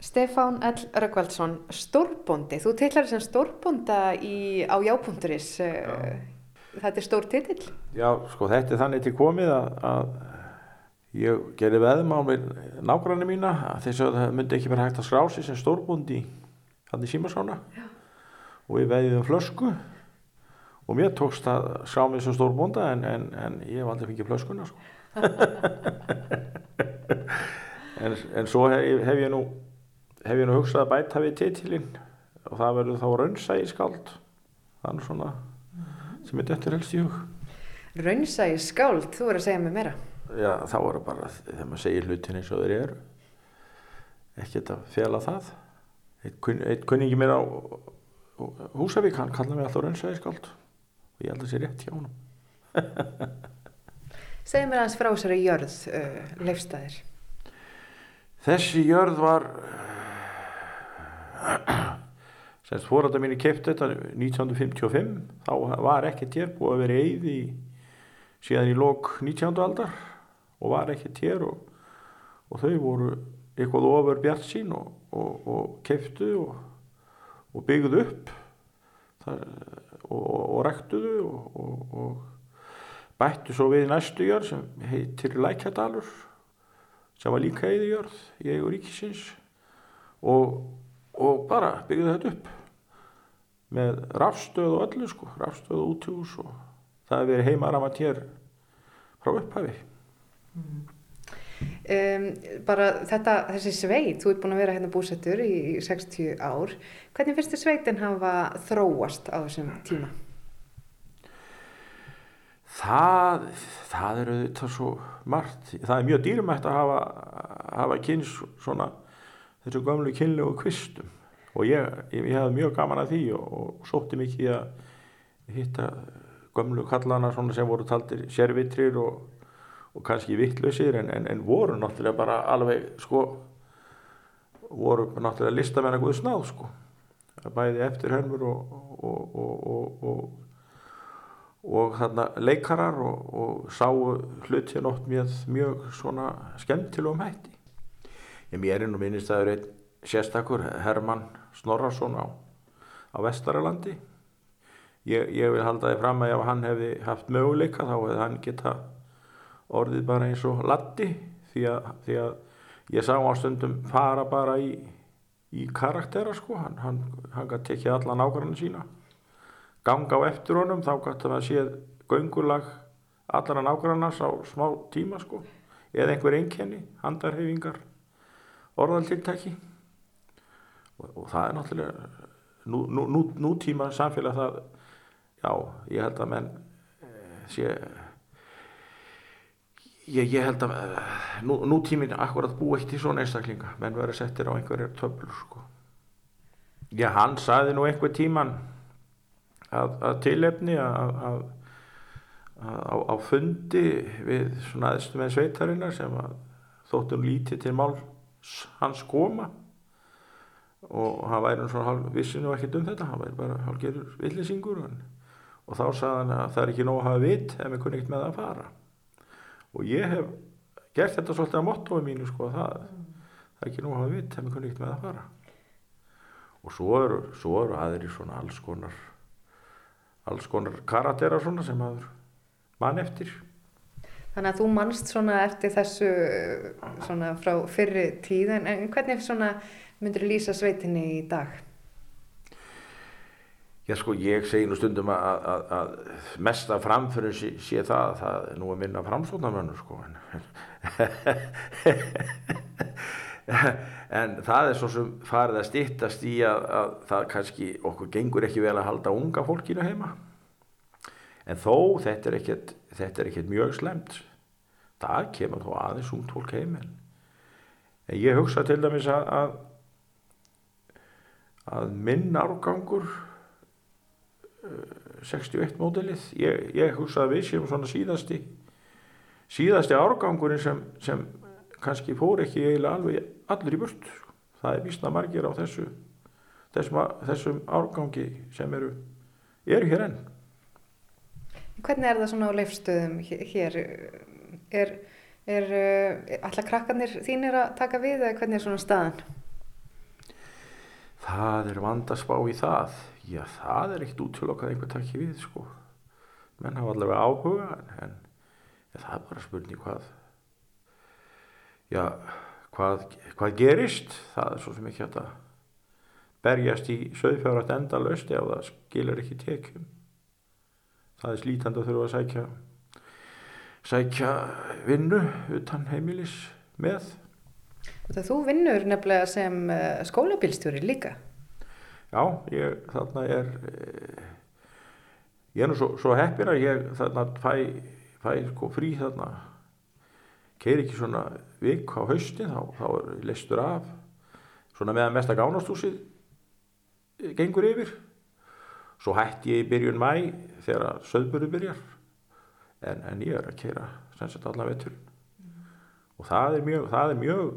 Stefán L. Rökkvaldsson, stórbóndi. Þú tillar sem stórbónda á jápunkturis. Já. Eh, þetta er stór titill? Já, sko þetta er þannig til komið að, að ég gerði veðum á mér nágranni mína að þess að það myndi ekki verið hægt að skrási sem stórbóndi hann í Símarsóna og við veðiðum flösku og mér tókst að skrá mig sem stórbónda en, en, en ég hef aldrei fengið flöskuna sko en, en svo hef, hef ég nú hef ég nú hugsað að bæta við titilinn og það verður þá raunsægi skáld. Þannig svona sem er dættur helst í hug. Raunsægi skáld, þú verður að segja mig meira. Já, þá verður bara þegar maður segir hlutin eins og þeir eru ekkert að fjela það. Eitt, kun, eitt kunningi mér á Húsavík, hann kallaði mig alltaf raunsægi skáld og ég held að það sé rétt hjá hann Segð mér aðeins frá þessari jörð uh, leifstæðir. Þessi jörð var semst fórölda mínu kefti þetta 1955 þá var ekkert hér búið að vera eigði síðan í lok 19. aldar og var ekkert hér og, og þau voru eitthvað ofur bjart sín og, og, og keftu og byggðu upp það, og rektuðu og bættu svo við næstu jörð sem heitir Lækjadalur sem var líka eigði jörð í eigu ríkisins og bara byggðu þetta upp með rafstöð og öllu sko, rafstöð og útjús og það hefur verið heimaramat hér frá upphafi. Mm. Um, bara þetta, þessi sveit, þú ert búin að vera hérna búsettur í, í 60 ár, hvernig finnst þið sveitin hafa þróast á þessum tíma? Það, það eru þetta svo margt, það er mjög dýrmætt að hafa, hafa kynns svona þessu gamlu kynlegu kvistum. Og ég, ég, ég hef mjög gaman að því og, og sótti mikið að hitta gömlu kallana sem voru taldir sérvitrir og, og kannski vittlausir en, en, en voru náttúrulega bara alveg sko voru náttúrulega listamenn að guðu snáð sko. Bæði eftir hörmur og og þarna leikarar og sáu hluti nátt mjög, mjög svona skemmtilegum hætti ég mér er nú minnist að það eru einn sérstakur Herman Snorrason á, á Vestaralandi. Ég, ég vil halda því fram að ef hann hefði haft möguleika þá hefði hann geta orðið bara eins og latti því að, því að ég sá á stundum fara bara í, í karaktera sko. Hann, hann, hann gæti tekið alla nákvæmlega sína ganga á eftir honum þá gæti hann að séð göngulag allara nákvæmlega á smá tíma sko eða einhver einkenni, handarhefingar orðaltiltæki og, og það er náttúrulega nú, nú, nú, nútíma samfélag það já, ég held að menn eh, sé ég, ég held að eh, nútímin akkurat bú eitt í svona einstaklinga. Menn verður settir á einhverjar töflur sko. já, hann saði nú einhver tíman að, að tilefni að, að Á, á fundi við svona aðstum með sveitarinnar sem þóttum lítið til mál hans koma. Og hann væri svona hálf vissinu ekkert um þetta, hann væri bara hálfgerður villisingur og þá sagði hann að það er ekki nóg að hafa vitt ef við kunni ekkert með að fara. Og ég hef gert þetta svolítið á mottói mínu sko það, það er ekki nóg að hafa vitt ef við kunni ekkert með að fara. Og svo eru, svo eru aðri svona alls konar alls konar karatera svona sem aður mann eftir Þannig að þú mannst svona eftir þessu svona frá fyrri tíð en hvernig svona myndur lýsa sveitinni í dag? Já sko ég segi nú stundum að, að, að mesta framfyrir sé, sé það að það er nú að minna framsóknarmönnur sko en, en það er svo sem farið að stittast í að, að það kannski okkur gengur ekki vel að halda unga fólkinu heima en þó þetta er ekkert, þetta er ekkert mjög slemt það kemur þó aðeins ungt fólk heim en ég hugsa til dæmis að að minn árgangur 61 uh, mótilið ég, ég hugsa að við séum svona síðasti síðasti árgangurinn sem, sem kannski fór ekki eiginlega alveg allir í burt það er vísna margir á þessu þessum, þessum árgangi sem eru eru hér enn Hvernig er það svona á leifstöðum hér? Er, er uh, alltaf krakkarnir þínir að taka við eða hvernig er svona staðan? það er vandaspá í það. Já það er ekkert útfélag að einhver takki við sko. Menn hafa allavega áhuga en, ja, það er bara spurning hvað já hvað, hvað gerist. Það er svo sem ekki að berjast í söðfjárat endalöst ef það skilur ekki tekjum það er slítand að þurfa að sækja sækja vinnu utan heimilis með Þú vinnur nefnilega sem eh, skólabílstjóri líka. Já, ég þarna er, eh, ég er nú svo, svo heppir að ég þarna fæ, fæ sko frí þarna, keir ekki svona vik á haustin, þá, þá er listur af, svona meðan mesta gánastúsið gengur yfir. Svo hætti ég í byrjun mæ þegar söðböru byrjar. En, en ég er að keira sem sagt allan veturinn. Og það er mjög, það er mjög,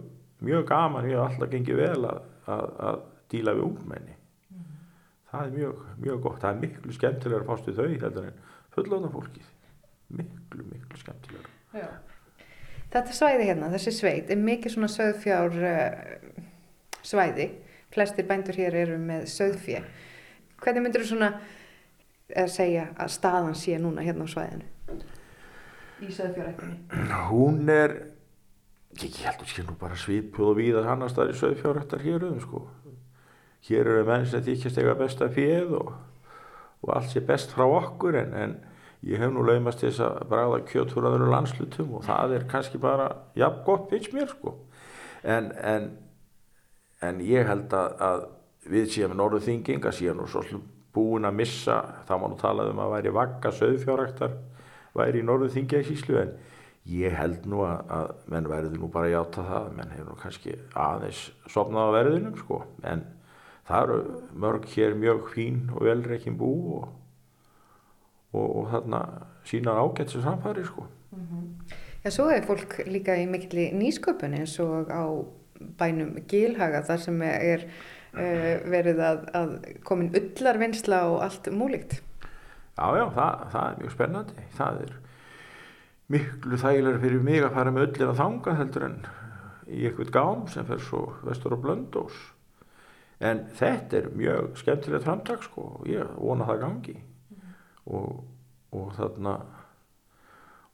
mjög gaman, ég hef alltaf gengið vel að, að, að díla við ungmenni. Það er mjög, mjög gott. Það er miklu skemmtilegar að fást við þau heldur en fullóna fólkið. Miklu, miklu skemmtilegar Já. Þetta svæði hérna, þessi sveit er mikið svona söðfjár uh, svæði. Flestir bændur hér eru með söðfjö hvernig myndir þú svona að segja að staðan sé núna hérna á svæðinu? Í söðfjárættinni hún er ég held að sé nú bara svipuð og víðar annars það er söðfjárrættar hér um sko. Hér eru menn sem þykjast eiga besta fjöð og, og allt sé best frá okkur en, en ég hef nú laumast þess að bræða kjöt fyrir öðru landslutum og það er kannski bara jafn gott finnst mér sko. En, en, en ég held að, að við séum norðuþinging að séum nú svolítið búin að missa þá má nú talað um að væri vakka söðfjáræktar væri í norðuþingi ekki síslu en ég held nú að, að menn verður nú bara að játa það menn hefur nú kannski aðeins sopnað á verðinum sko en það eru mörg hér mjög fín og velreikin bú og, og, og þarna sínar ágætt sem samfari sko mm -hmm. Já, svo er fólk líka í mikilli nýsköpun eins og á bænum Gílhaga þar sem er verið að, að komin ullarvinnsla og allt múlikt Já, já, það, það er mjög spennandi. Það er miklu þægilega fyrir mig að fara með öllir að þanga heldur en í eitthvað gám sem fer svo vestur á Blöndós en þetta er mjög skemmtilegt framtak sko. Og ég vona það gangi. Mm. og, og þarna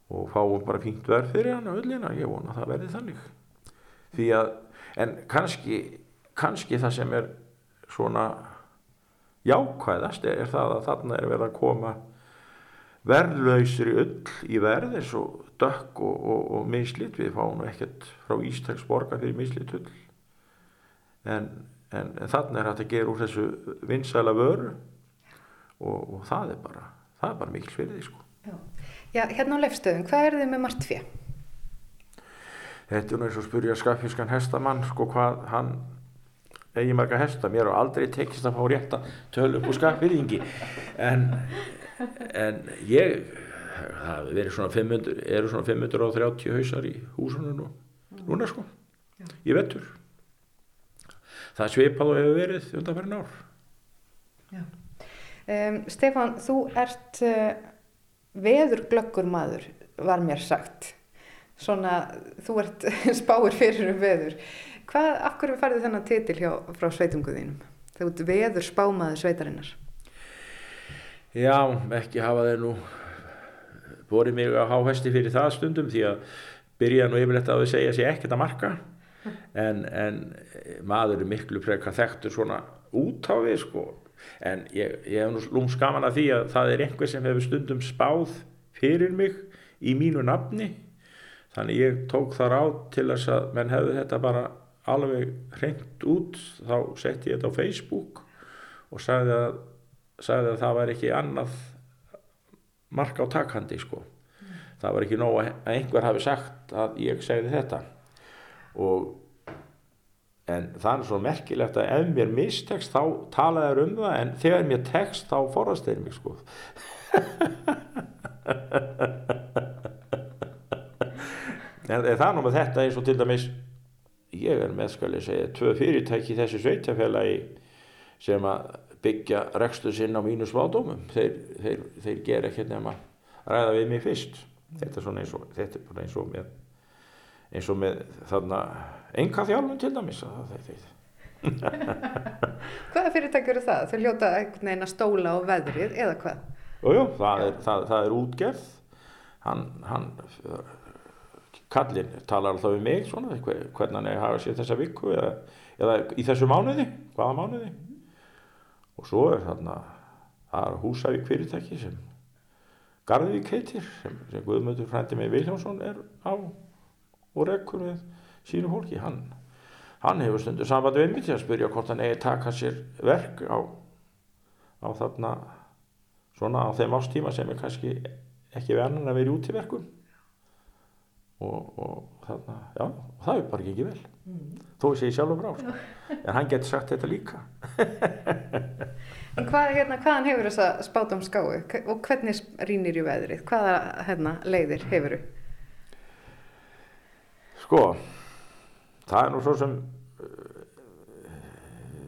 og fáum bara fínt verð fyrir hann á öllina, ég vona það verði þannig. Því að en kannski, kannski það sem er svona jákvæðast er það að þarna er verið að koma verðlausri öll í verð eins og dökk og, og, og mislit. Við fáum ekkert frá Ístæks borga fyrir mislit öll en en, en þannig er hægt að gera úr þessu vinsæla vöru og, og það er bara það er bara mikil fyrir því sko. Já, Já hérna á lefstöðum, hvað er þið með margt fyrir? Þetta er náttúrulega eins og spurja skafískan hestamann sko hvað hann eigi marga hesta, mér har aldrei tekist að fá rétta tölu upp úr skafíðingi en, en ég það verið svona 500 eru svona 530 hausar í húsunum nú, núna sko. Ég vettur það svipað og hefur verið undan fyrir nár um, Stefan, þú ert uh, veðurglöggur maður var mér sagt. Svona, þú ert spáir fyrir um veður hvað, af hverju færði þennan titil hjá, frá sveitunguðinum þú ert veður spámaður sveitarinnar. Já, ekki hafa þeir nú borið mig að háhesti fyrir það stundum því að byrja nú yfirlegt að þau segja sér ekkert að marka. En, en maður er miklu frekar þekktur svona út á við sko. En ég, ég hef nú lúm skaman að því að það er einhver sem hefur stundum spáð fyrir mig í mínu nafni. Þannig ég tók þar á til þess að menn hefði þetta bara alveg hreint út þá setti ég þetta á Facebook og sagði að, sagði að það var ekki annað marka á takhandi sko mm. það var ekki nóg að einhver hafi sagt að ég segði þetta og en það er svo merkilegt að ef mér mistekst þá tala þær um það en þegar mér tekst þá forast þeir mig sko en það er nú með þetta eins og til dæmis ég er með skal ég segja tvö fyrirtæki í þessu sveitafélagi sem að byggja rekstu sinn á mínu smádómum. Þeir, þeir, þeir ger ekki nema ræða við mig fyrst. Þetta er svona eins og, eins og með eins og með þarna enga þjálfum til dæmis. Hvaða fyrirtæki eru það? Þau hljóta einhvern veginn að stóla á veðrið eða hvað? Jújú, það, það, það er útgerð. Hann, hann kallin talar alltaf um mig svona, hvernig hann er að hafa sér þessa viku eða, eða í þessu mánuði hvaða mánuði. Og svo er þarna það er Húsavík fyrirtæki sem Garðvík heitir sem, sem Guðmöndur frændi með Viljánsson er á og rekkur með sínu fólki. Hann, hann hefur stundu samband við mig til að spyrja hvort hann eigi taka sér verk á, á þarna svona á þeim ástíma sem er kannski ekki verðan að vera út í verkum og, og þarna, já, það er bara ekki vel þó ég segi sjálfur brá sko. en hann getur sagt þetta líka En hvað, hérna, hvaðan hefur þessa spátum skáu og hvernig rínir í veðrið? Hvaða hérna, leiðir hefur þú? sko það er nú svo sem uh,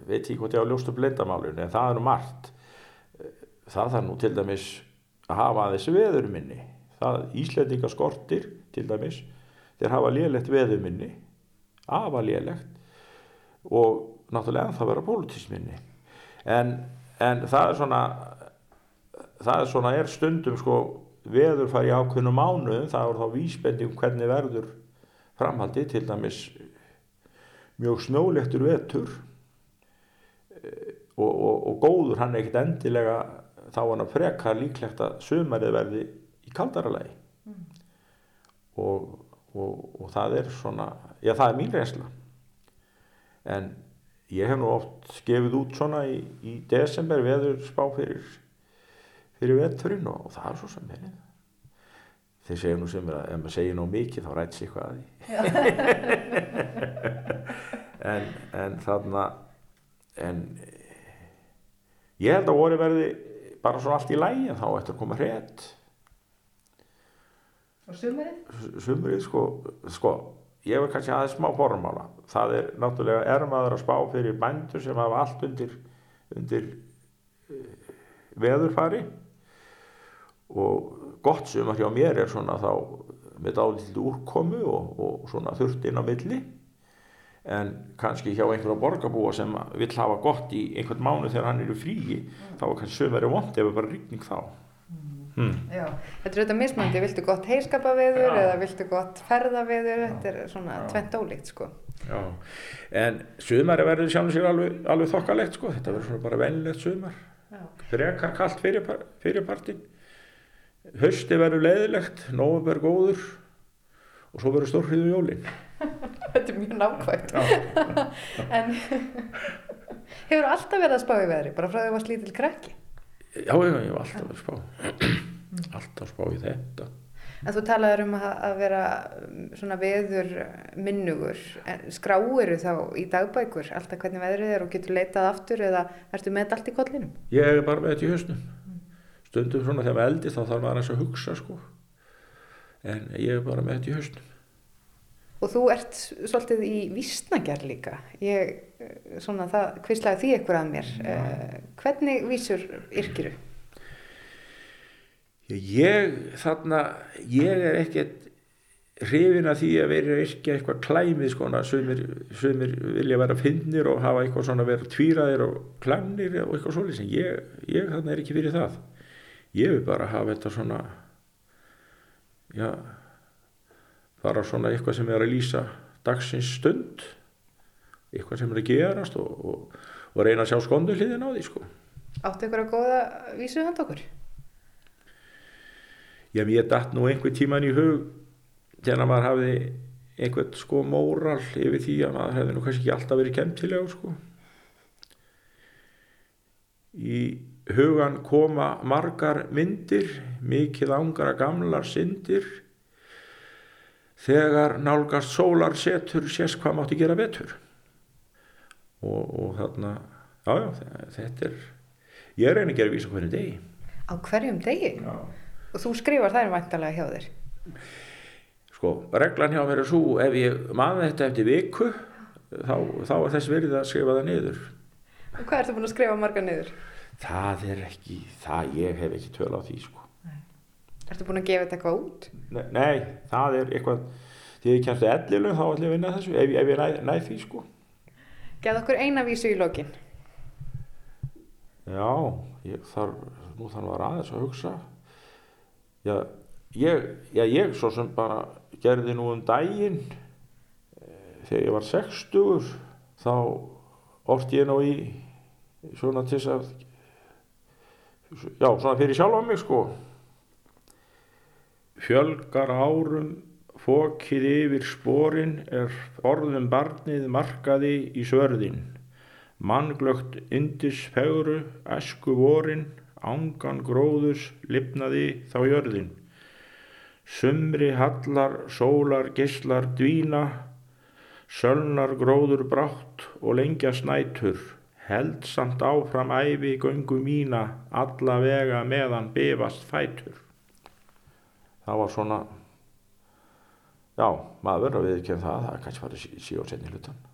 veit ég hvort ég á ljóst upp leindamálun en það er nú margt það þarf nú til dæmis að hafa þessi veðurminni það Íslendinga skortir til dæmis þeir hafa lélegt veðurminni afa lélegt og náttúrulega ennþá vera pólitísminni en, en það er svona það er svona er stundum sko veður fari ákveðnum mánuðum það er þá vísbending um hvernig verður framhaldi til dæmis mjög snjólektur vetur og, og, og góður hann er ekkert endilega þá hann að freka líklegt að sömarið verði í kaldaralagi mm. Og, og það er svona já það er mín reynsla. En ég hef nú oft gefið út svona í, í desember veður spá fyrir fyrir veturinn og það er svo sem er. Þeir segja nú sem er að ef maður segir nú mikið þá rætt sér hvað en, en þarna en ég held að voru verði bara svona allt í lægi þá eftir að koma hrétt og sumrið? sumrið sko, sko ég verð kannski aðeins smá formála það er náttúrulega ermaður að spá fyrir bændur sem hafa allt undir undir uh, veðurfari og gott sumar hjá mér er svona þá með dálítið úrkomu og, og svona þurft inn á milli en kannski hjá einhverja borgarbúa sem vill hafa gott í einhvern mánu þegar hann eru fríi mm. þá er kannski sumari vond ef það bara ríkning þá. Já, þetta er auðvitað mismandi viltu gott heiskapaveður eða viltu gott ferðaveður? Þetta er svona tvent ólíkt sko. Já, en sumari verður sjálf sér alveg, alveg þokkalegt sko. Þetta verður svona bara vennilegt sumar. Frekar kallt fyrir, fyrir partin Hausti verður leiðilegt, nógumver góður og svo verður stórhriðu jólinn. Þetta er mjög nákvæmt. en hefur alltaf verið að spá í veðri, bara frá því að það var slítil krakki? Já, ég hef alltaf að spá. Alltaf að spá í þetta. En þú talaður um að vera svona veður minnugur. Skráir þú þá í dagbækur alltaf hvernig veðrið er og getur leitað aftur eða ertu með allt í kollinum? Ég er bara með þetta í hausnum stundum svona þegar maður eldi þá þarf maður að hugsa sko en ég er bara með þetta í hausnum Og þú ert svolítið í vísnagerð líka ég, svona það, hvislaði því ykkur að mér ja. Eh, hvernig vísur yrkiru? Ég þarna ég er ekkert hrifin að því að vera ekki eitthvað klæmið sko sem vilja vera finnir og hafa eitthvað svona vera tvíraðir og klæmnir og eitthvað svolítið ég, ég þarna er ekki fyrir það ég vil bara hafa þetta svona já bara svona eitthvað sem er að lýsa dagsins stund eitthvað sem er að gerast og, og, og reyna að sjá skondu hliðin á því sko Áttu ykkur að góða vísu handa okkur? Já, mér dætt nú einhver tíman í hug þegar maður hafði einhvern sko móral yfir því að maður hefði nú kannski ekki alltaf verið kemtilega sko í hugan koma margar myndir, mikið ángra gamlar syndir, þegar nálgast sólar setur sést hvað mátti gera vetur. Og, og þarna, jájá, já, þetta er, ég reyni að gera vísa hvernig degi. Á hverjum degi? Já. Og þú skrifar það væntalega hjá þér? Sko, reglan hjá mér er svo, ef ég maður þetta eftir viku, þá, þá er þess verið að skrifa það niður. Og hvað ertu búin að skrifa marga niður? það er ekki, það ég hef ekki töl á því sko. Ertu búin að gefa þetta eitthvað út? Nei, nei það er eitthvað, því ég kemst að ellilu þá ætlum ég að vinna þessu, ef, ef ég næ, næ því sko. Gæð okkur eina vísu í lokin? Já, ég þarf, nú þannig var aðeins að hugsa. Já, ég, já, ég svo sem bara gerði nú um daginn, eh, þegar ég var 60, þá orft ég nú í svona til þess að já, svona fyrir sjálf á mig sko. Fjölgar árum fókið yfir spórin er orðum barnið markaði í svörðin mannglögt indis feguru esku vorin ángan gróðus lifnaði þá jörðin Sumri hallar, sólar, gislar, dvína, sölnar gróður brátt og lengja snætur, held samt áfram æfi göngu mína, alla vega meðan bifast fætur. Það var svona, já, maður verður að viðkjöna það, það er kannski farið sí, sí og senni hlutan.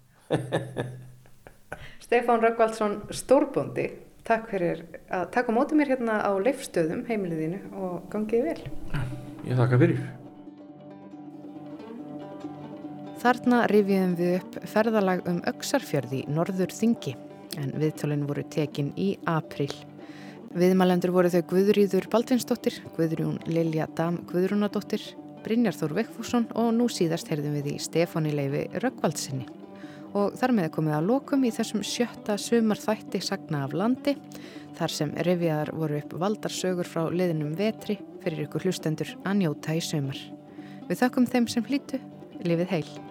Stefán Röggvaldsson Stórbondi, takk fyrir að taka mótið mér hérna á leifstöðum heimiliðinu og gangið vel. Ég þakka fyrir. Þarna rifjum við upp ferðalag um Öksarfjörði í Norður Þingi en viðtölinn voru tekin í april. Viðmælendur voru þau Guðrýður Baldvinsdóttir, Guðrjún Lilja Dam Guðrúnadóttir, Brynjar Þór Vekfússon og nú síðast heyrðum við í Stefáni Leifi Röggvaldsinni. Og þar með komið að lokum í þessum sjötta sumar þætti sagna af landi, þar sem rifjaðar voru upp valdarsögur frá liðinum vetri fyrir ykkur hlustendur að njóta í sumar. Við þakkum þeim sem hlýtu, lifið heil.